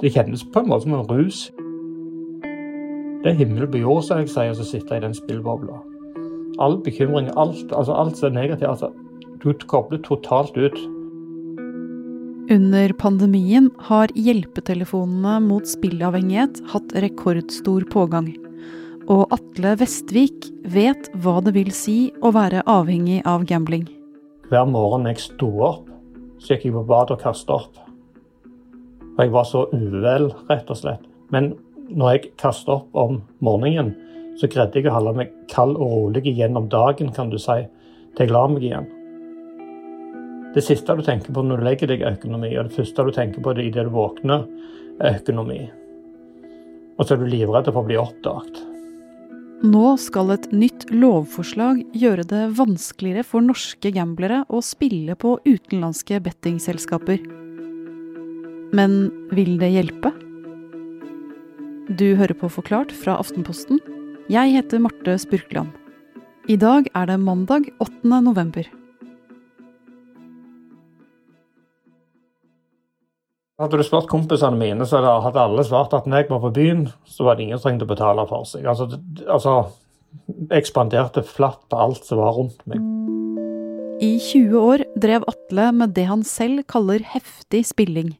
Det kjennes på en måte som en rus. Det er himmel på jord, som jeg sier, som sitter i den spillbobla. All bekymring, alt, altså alt som er negativt altså, Du kobler totalt ut. Under pandemien har hjelpetelefonene mot spillavhengighet hatt rekordstor pågang. Og Atle Vestvik vet hva det vil si å være avhengig av gambling. Hver morgen jeg sto opp, så gikk jeg på badet og kasta opp. Og jeg var så uvel, rett og slett. Men når jeg kastet opp om morgenen, så greide jeg å holde meg kald og rolig gjennom dagen, kan du si, til jeg la meg igjen. Det siste du tenker på når du legger deg, økonomi, og det første du tenker på det idet du våkner, er økonomi. Og så er du livredd for å bli oppdaget. Nå skal et nytt lovforslag gjøre det vanskeligere for norske gamblere å spille på utenlandske bettingselskaper. Men vil det hjelpe? Du hører på Forklart fra Aftenposten. Jeg heter Marte Spurkland. I dag er det mandag 8. november. Hadde du spurt kompisene mine, så hadde alle svart at når jeg var på byen, så var det ingen som trengte å betale for seg. Altså, altså ekspanderte flatt på alt som var rundt meg. I 20 år drev Atle med det han selv kaller heftig spilling,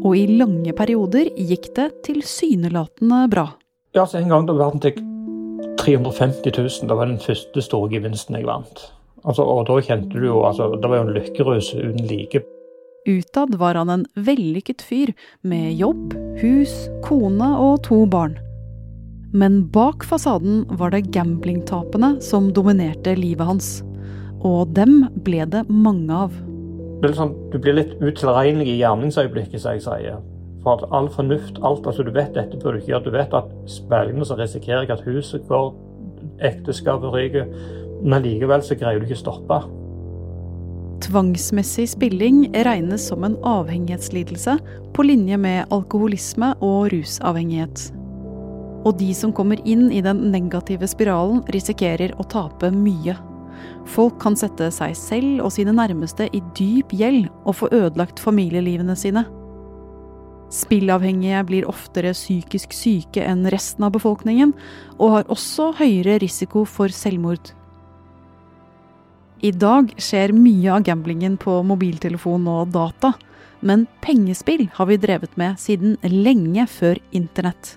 og i lange perioder gikk det tilsynelatende bra. Ja, så En gang da vant jeg 350 000. Det var den første store gevinsten jeg vant. Altså, og da kjente du jo altså, Det var jo en lykkerus uten like. Utad var han en vellykket fyr, med jobb, hus, kone og to barn. Men bak fasaden var det gamblingtapene som dominerte livet hans. Og dem ble det mange av. Det sånn, du blir litt utilregnelig i gjerningsøyeblikket, som jeg sier. For at all fornuft, alt altså Du vet dette burde du ikke gjøre. Du vet at spillene så risikerer jeg at huset går, ekteskapet ryker. Men likevel så greier du ikke å stoppe. Tvangsmessig spilling regnes som en avhengighetslidelse på linje med alkoholisme og rusavhengighet. Og de som kommer inn i den negative spiralen, risikerer å tape mye. Folk kan sette seg selv og sine nærmeste i dyp gjeld og få ødelagt familielivene sine. Spillavhengige blir oftere psykisk syke enn resten av befolkningen, og har også høyere risiko for selvmord. I dag skjer mye av gamblingen på mobiltelefon og data, men pengespill har vi drevet med siden lenge før internett.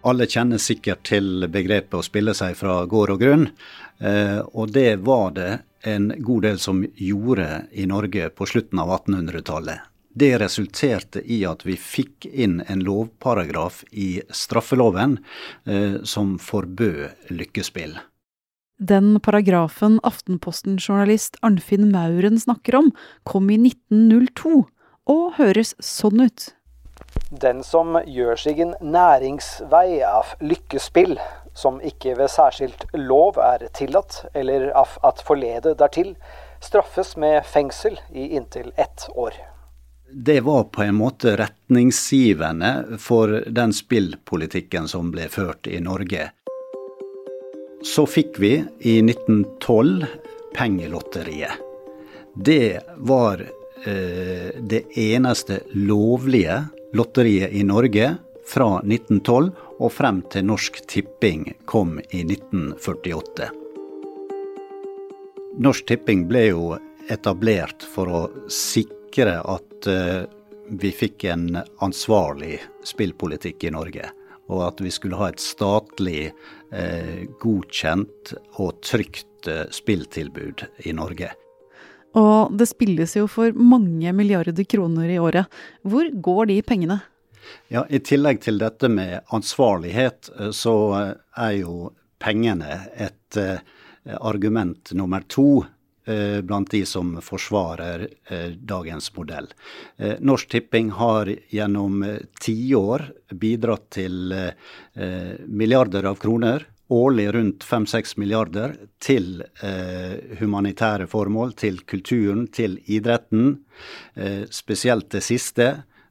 Alle kjenner sikkert til begrepet å spille seg fra gård og grunn. Eh, og det var det en god del som gjorde i Norge på slutten av 1800-tallet. Det resulterte i at vi fikk inn en lovparagraf i straffeloven eh, som forbød lykkespill. Den paragrafen Aftenposten-journalist Arnfinn Mauren snakker om, kom i 1902 og høres sånn ut. Den som gjør seg en næringsvei av lykkespill, som ikke ved særskilt lov er tillatt, eller at forlede dertil, straffes med fengsel i inntil ett år. Det var på en måte retningsgivende for den spillpolitikken som ble ført i Norge. Så fikk vi i 1912 Pengelotteriet. Det var eh, det eneste lovlige lotteriet i Norge fra 1912 og frem til Norsk Tipping kom i 1948. Norsk Tipping ble jo etablert for å sikre at eh, vi fikk en ansvarlig spillpolitikk i Norge. Og at vi skulle ha et statlig eh, godkjent og trygt eh, spilltilbud i Norge. Og det spilles jo for mange milliarder kroner i året. Hvor går de pengene? Ja, I tillegg til dette med ansvarlighet, eh, så eh, er jo pengene et eh, argument nummer to blant de som forsvarer dagens modell. Norsk Tipping har gjennom tiår bidratt til milliarder av kroner årlig rundt 5-6 milliarder til eh, humanitære formål, til kulturen, til idretten. Eh, spesielt det siste.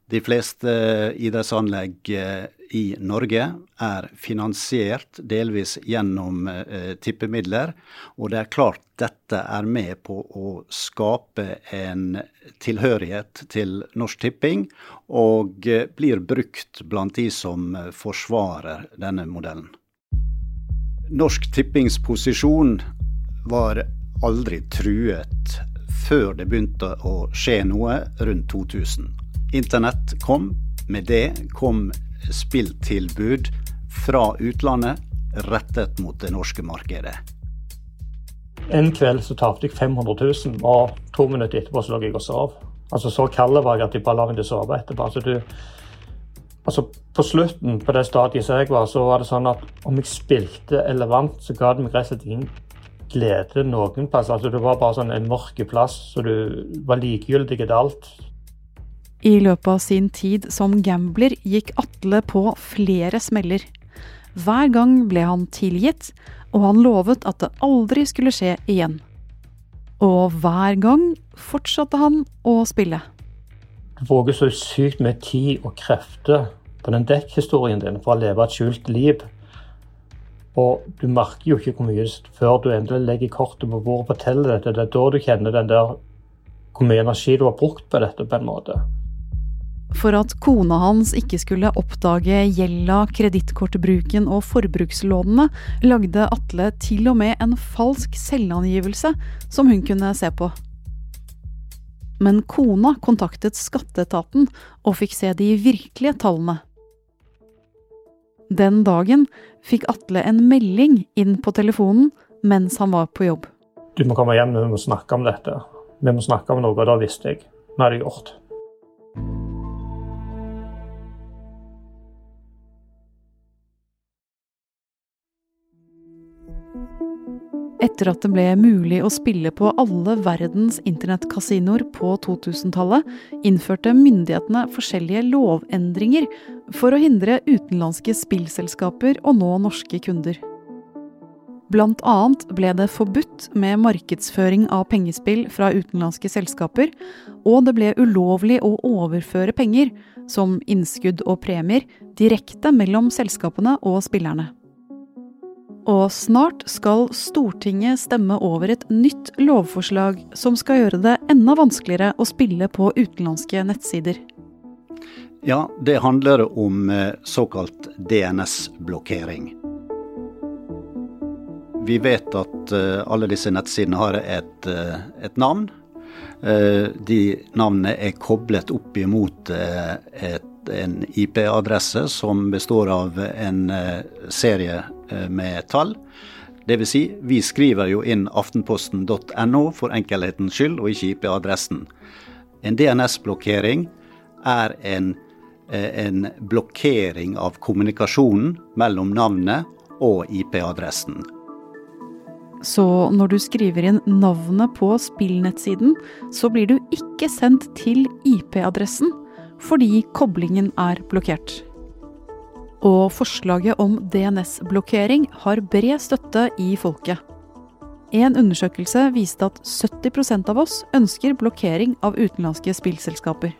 De fleste idrettsanlegg eh, i Norge er finansiert delvis gjennom eh, tippemidler. Og det er klart dette er med på å skape en tilhørighet til Norsk Tipping, og eh, blir brukt blant de som forsvarer denne modellen. Norsk Tippings posisjon var aldri truet før det begynte å skje noe rundt 2000. Internett kom. Med det kom spilltilbud fra utlandet rettet mot det norske markedet. En kveld så tapte jeg 500 000, og to minutter etterpå så lå jeg og sov. Altså Så kald var jeg at jeg bare la meg sove etterpå. Altså, du, altså På slutten, på det stadiet som jeg var, så var det sånn at om jeg spilte eller vant, så ga det meg rett og slett ingen glede noen plass. Altså Det var bare sånn en mørk plass, så du var likegyldig til alt. I løpet av sin tid som gambler gikk Atle på flere smeller. Hver gang ble han tilgitt, og han lovet at det aldri skulle skje igjen. Og hver gang fortsatte han å spille. Du bruker så sykt mye tid og krefter på den dekkhistorien din for å leve et skjult liv. Og du merker jo ikke hvor mye før du endelig legger kortet på bordet og forteller dette. Det er da du kjenner den der hvor mye energi du har brukt på dette. på en måte. For at kona hans ikke skulle oppdage gjelda, kredittkortbruken og forbrukslånene, lagde Atle til og med en falsk selvangivelse som hun kunne se på. Men kona kontaktet skatteetaten og fikk se de virkelige tallene. Den dagen fikk Atle en melding inn på telefonen mens han var på jobb. Du må komme hjem, vi må snakke om dette. Vi må snakke om noe, og da visste jeg. Er det gjort. Etter at det ble mulig å spille på alle verdens internettkasinoer på 2000-tallet, innførte myndighetene forskjellige lovendringer for å hindre utenlandske spillselskaper å nå norske kunder. Blant annet ble det forbudt med markedsføring av pengespill fra utenlandske selskaper, og det ble ulovlig å overføre penger, som innskudd og premier, direkte mellom selskapene og spillerne. Og snart skal Stortinget stemme over et nytt lovforslag som skal gjøre det enda vanskeligere å spille på utenlandske nettsider. Ja, det handler om eh, såkalt DNS-blokkering. Vi vet at eh, alle disse nettsidene har et, eh, et navn. De navnene er koblet opp imot et en IP-adresse som består av en serie med tall. Dvs. Si, vi skriver jo inn aftenposten.no for enkelhetens skyld, og ikke IP-adressen. En DNS-blokkering er en, eh, en blokkering av kommunikasjonen mellom navnet og IP-adressen. Så når du skriver inn navnet på spillnettsiden, så blir du ikke sendt til IP-adressen, fordi koblingen er blokkert. Og forslaget om DNS-blokkering har bred støtte i folket. En undersøkelse viste at 70% av oss ønsker blokkering av utenlandske spillselskaper.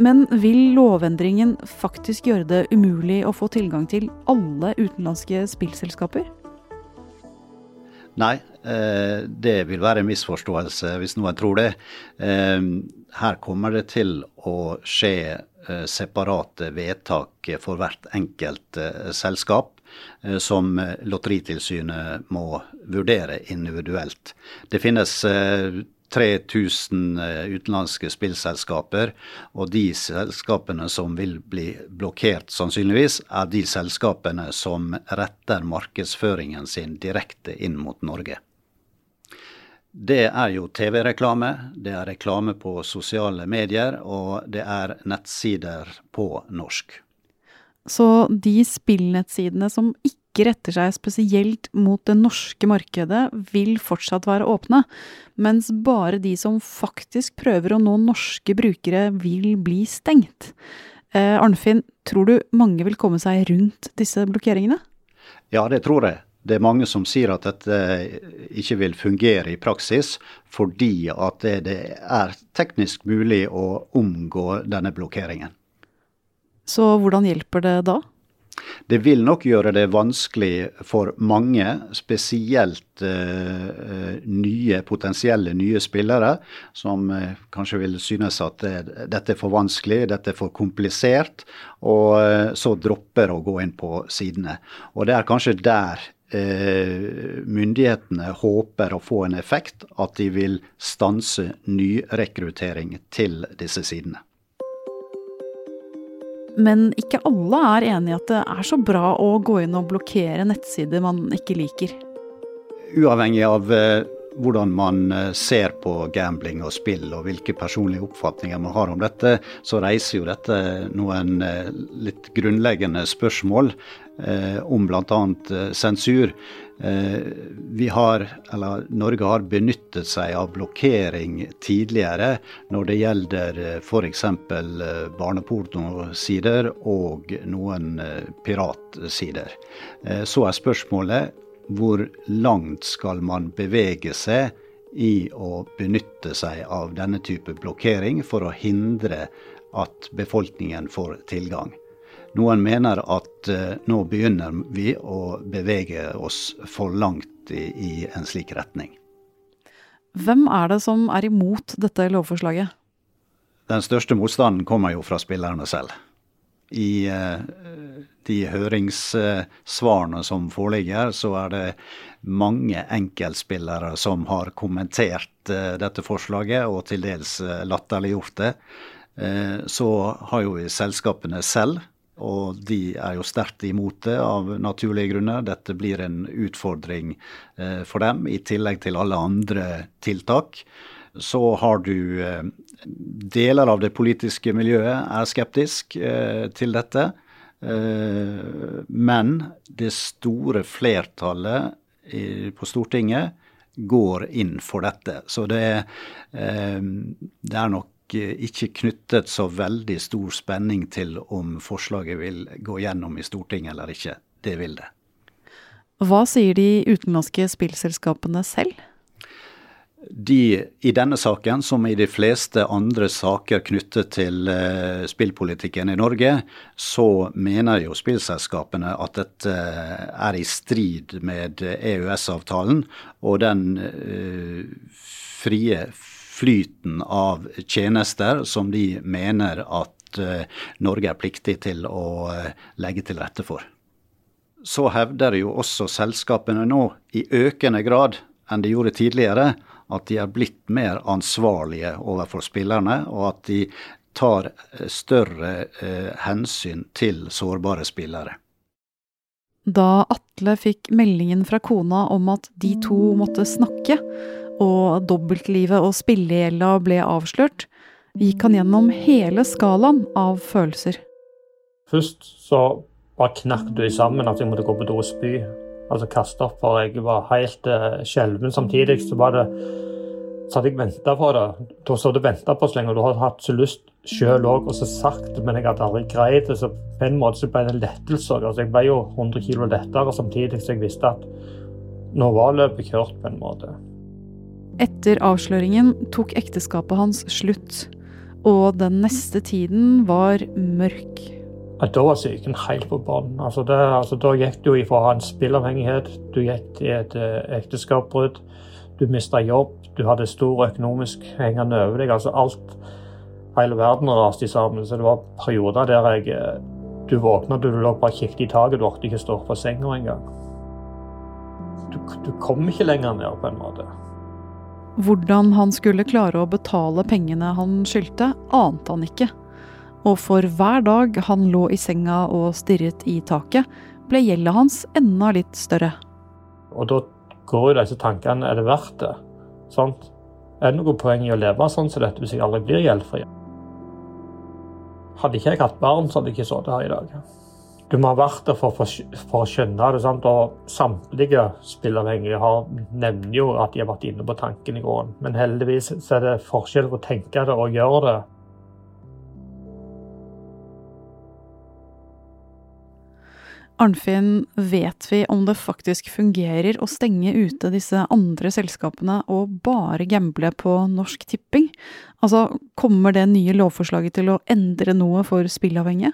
Men vil lovendringen faktisk gjøre det umulig å få tilgang til alle utenlandske spillselskaper? Nei, eh, det vil være en misforståelse hvis noen tror det. Eh, her kommer det til å skje separate vedtak for hvert enkelt selskap, som Lotteritilsynet må vurdere individuelt. Det finnes 3000 eh, utenlandske spillselskaper, og de selskapene som vil bli blokkert sannsynligvis, er de selskapene som retter markedsføringen sin direkte inn mot Norge. Det er jo TV-reklame, det er reklame på sosiale medier, og det er nettsider på norsk. Så de spillnettsidene som ikke retter seg spesielt mot det norske markedet, vil fortsatt være åpne, mens bare de som faktisk prøver å nå norske brukere, vil bli stengt. Eh, Arnfinn, tror du mange vil komme seg rundt disse blokkeringene? Ja, det tror jeg. Det er mange som sier at dette ikke vil fungere i praksis, fordi at det er teknisk mulig å omgå denne blokkeringen. Så hvordan hjelper det da? Det vil nok gjøre det vanskelig for mange, spesielt uh, nye, potensielle nye spillere, som uh, kanskje vil synes at det, dette er for vanskelig, dette er for komplisert, og så dropper å gå inn på sidene. Og det er kanskje der myndighetene håper å få en effekt, at de vil stanse nyrekruttering til disse sidene. Men ikke alle er enig i at det er så bra å gå inn og blokkere nettsider man ikke liker. Uavhengig av eh, hvordan man eh, ser på gambling og spill og hvilke personlige oppfatninger man har om dette, så reiser jo dette noen eh, litt grunnleggende spørsmål eh, om bl.a. sensur. Vi har, eller Norge har benyttet seg av blokkering tidligere når det gjelder f.eks. barnepornosider og noen piratsider. Så er spørsmålet hvor langt skal man bevege seg i å benytte seg av denne type blokkering for å hindre at befolkningen får tilgang. Noen mener at uh, nå begynner vi å bevege oss for langt i, en slik retning. Hvem er det som er imot dette lovforslaget? Den største motstanden kommer jo fra spillerne selv. I uh, de høringssvarene som foreligger, så er det mange enkeltspillere som har kommentert eh, dette forslaget, og til dels eh, latterliggjort det. Eh, så har jo selskapene selv, og de er jo sterkt imot det av naturlige grunner. Dette blir en utfordring for dem, i tillegg til alle andre tiltak. Så har du deler av det politiske miljøet er skeptisk til dette. Eh, men det store flertallet på Stortinget går inn for dette. Så det, eh, det er nok ikke knyttet så veldig stor spenning til om forslaget vil gå gjennom i Stortinget eller ikke. Det vil det. Hva sier de utenlandske spillselskapene selv? De i denne saken, som i de fleste andre saker knyttet til uh, spillpolitikken i Norge, så mener jo spillselskapene at dette er i strid med EØS-avtalen og den uh, frie flyten av tjenester som de mener at uh, Norge er pliktig til å legge til rette for. Så hevder jo også selskapene nå i økende grad enn de gjorde tidligere, at de er blitt mer ansvarlige overfor spillerne, og at de tar eh, større eh, hensyn til sårbare spillere. Da Atle fikk meldingen fra kona om at de to måtte snakke, og dobbeltlivet og spillegjelda ble avslørt, gikk han gjennom hele skalaen av følelser. Først så bare knakk du sammen at jeg måtte gå på do og spy altså kaste opp, for jeg var helt uh, skjelven. Samtidig så var det så hadde jeg venta på det. Du har sittet venta på så lenge, og du har hatt så lyst sjøl òg, og så sagt men jeg hadde aldri greid det. Så på en måte så ble det en lettelse. Altså, jeg ble jo 100 kg lettere samtidig så jeg visste at nå var løpet kjørt, på en måte. Etter avsløringen tok ekteskapet hans slutt, og den neste tiden var mørk. At da var psyken helt på bånn. Altså altså da gikk du ifra å ha en spillavhengighet, du gikk til et uh, ekteskapsbrudd, du mista jobb, du hadde stor økonomisk hengende over deg. altså alt, Hele verden raste sammen. Så det var perioder der jeg eh, Du våkna, du lå bare kikket i taket, du orket ikke stå opp fra senga engang. Du, du kom ikke lenger ned, på en måte. Hvordan han skulle klare å betale pengene han skyldte, ante han ikke. Og for hver dag han lå i senga og stirret i taket, ble gjelda hans enda litt større. Og da går jo disse tankene er det verdt det. Sant? Er det noe poeng i å leve sånn som dette hvis jeg aldri blir gjeldfri? Hadde ikke jeg hatt barn, så hadde jeg ikke sittet her i dag. Du må ha vært der for, å skjønne det. Sant? Og samtlige spilleavhengige har, nevner jo at de har vært inne på tanken i går. Men heldigvis er det forskjell på å tenke det og gjøre det. Arnfinn, vet vi om det faktisk fungerer å stenge ute disse andre selskapene og bare gamble på Norsk Tipping? Altså, kommer det nye lovforslaget til å endre noe for spillavhengige?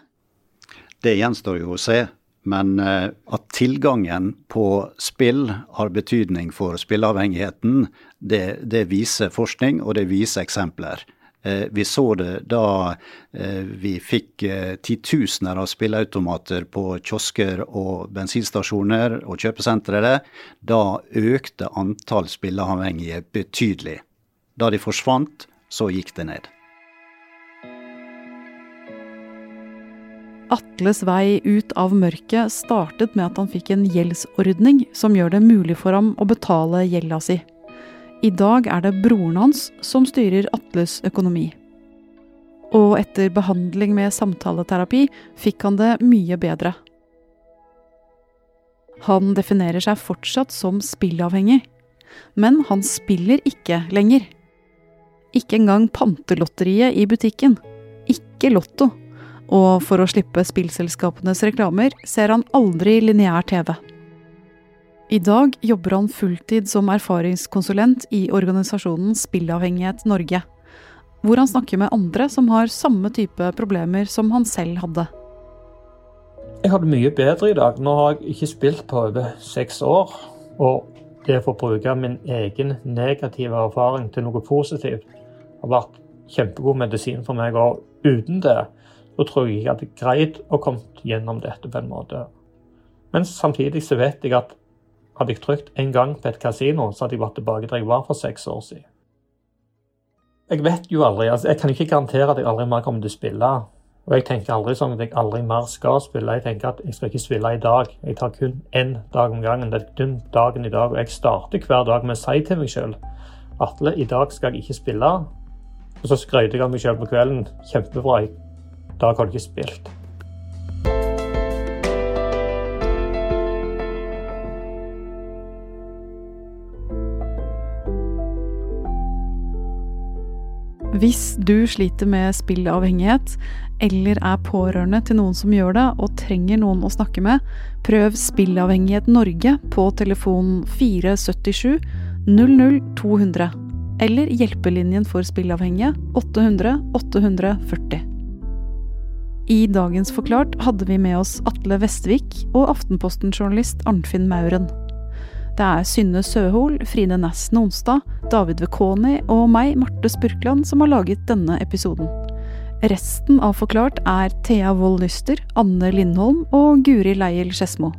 Det gjenstår jo å se. Men eh, at tilgangen på spill har betydning for spilleavhengigheten, det, det viser forskning, og det viser eksempler. Eh, vi så det da eh, vi fikk titusener av spilleautomater på kiosker og bensinstasjoner og kjøpesentre. Da økte antall spilleavhengige betydelig. Da de forsvant, så gikk det ned. Atles vei ut av mørket startet med at han fikk en gjeldsordning som gjør det mulig for ham å betale gjelda si. I dag er det broren hans som styrer Atles økonomi. Og etter behandling med samtaleterapi fikk han det mye bedre. Han definerer seg fortsatt som spillavhengig, men han spiller ikke lenger. Ikke engang pantelotteriet i butikken. Ikke Lotto. Og for å slippe spillselskapenes reklamer ser han aldri lineær TV. I dag jobber han fulltid som erfaringskonsulent i organisasjonen Spillavhengighet Norge, hvor han snakker med andre som har samme type problemer som han selv hadde. Jeg har det mye bedre i dag. Nå har jeg ikke spilt på over seks år. Og det å få bruke min egen negative erfaring til noe positivt har vært kjempegod medisin for meg. Og uten det så tror jeg ikke jeg hadde greid å komme gjennom dette på en måte. Men samtidig så vet jeg at hadde jeg trykt en gang på et kasino, så hadde jeg vært tilbake der jeg var for seks år siden. Jeg vet jo aldri, altså jeg kan ikke garantere at jeg aldri mer kommer til å spille. Og jeg tenker aldri sånn at jeg aldri mer skal spille. Jeg tenker at jeg skal ikke spille i dag. Jeg tar kun én dag om gangen. Det er kun dagen i dag. Og jeg starter hver dag med å si til meg sjøl Atle, i dag skal jeg ikke spille. Og så skrøyter jeg av meg sjøl på kvelden. Kjempebra. I dag har du ikke spilt. Hvis du sliter med spillavhengighet, eller er pårørende til noen som gjør det, og trenger noen å snakke med, prøv Spillavhengighet Norge på telefon 477 00 200. Eller Hjelpelinjen for spillavhengige 800 840. I dagens Forklart hadde vi med oss Atle Vestvik og Aftenposten-journalist Arnfinn Mauren. Det er Synne Søhol, Fride Næss Nonstad, David Vekoni og meg, Marte Spurkland, som har laget denne episoden. Resten av Forklart er Thea Wold Lyster, Anne Lindholm og Guri Leiel Skedsmo.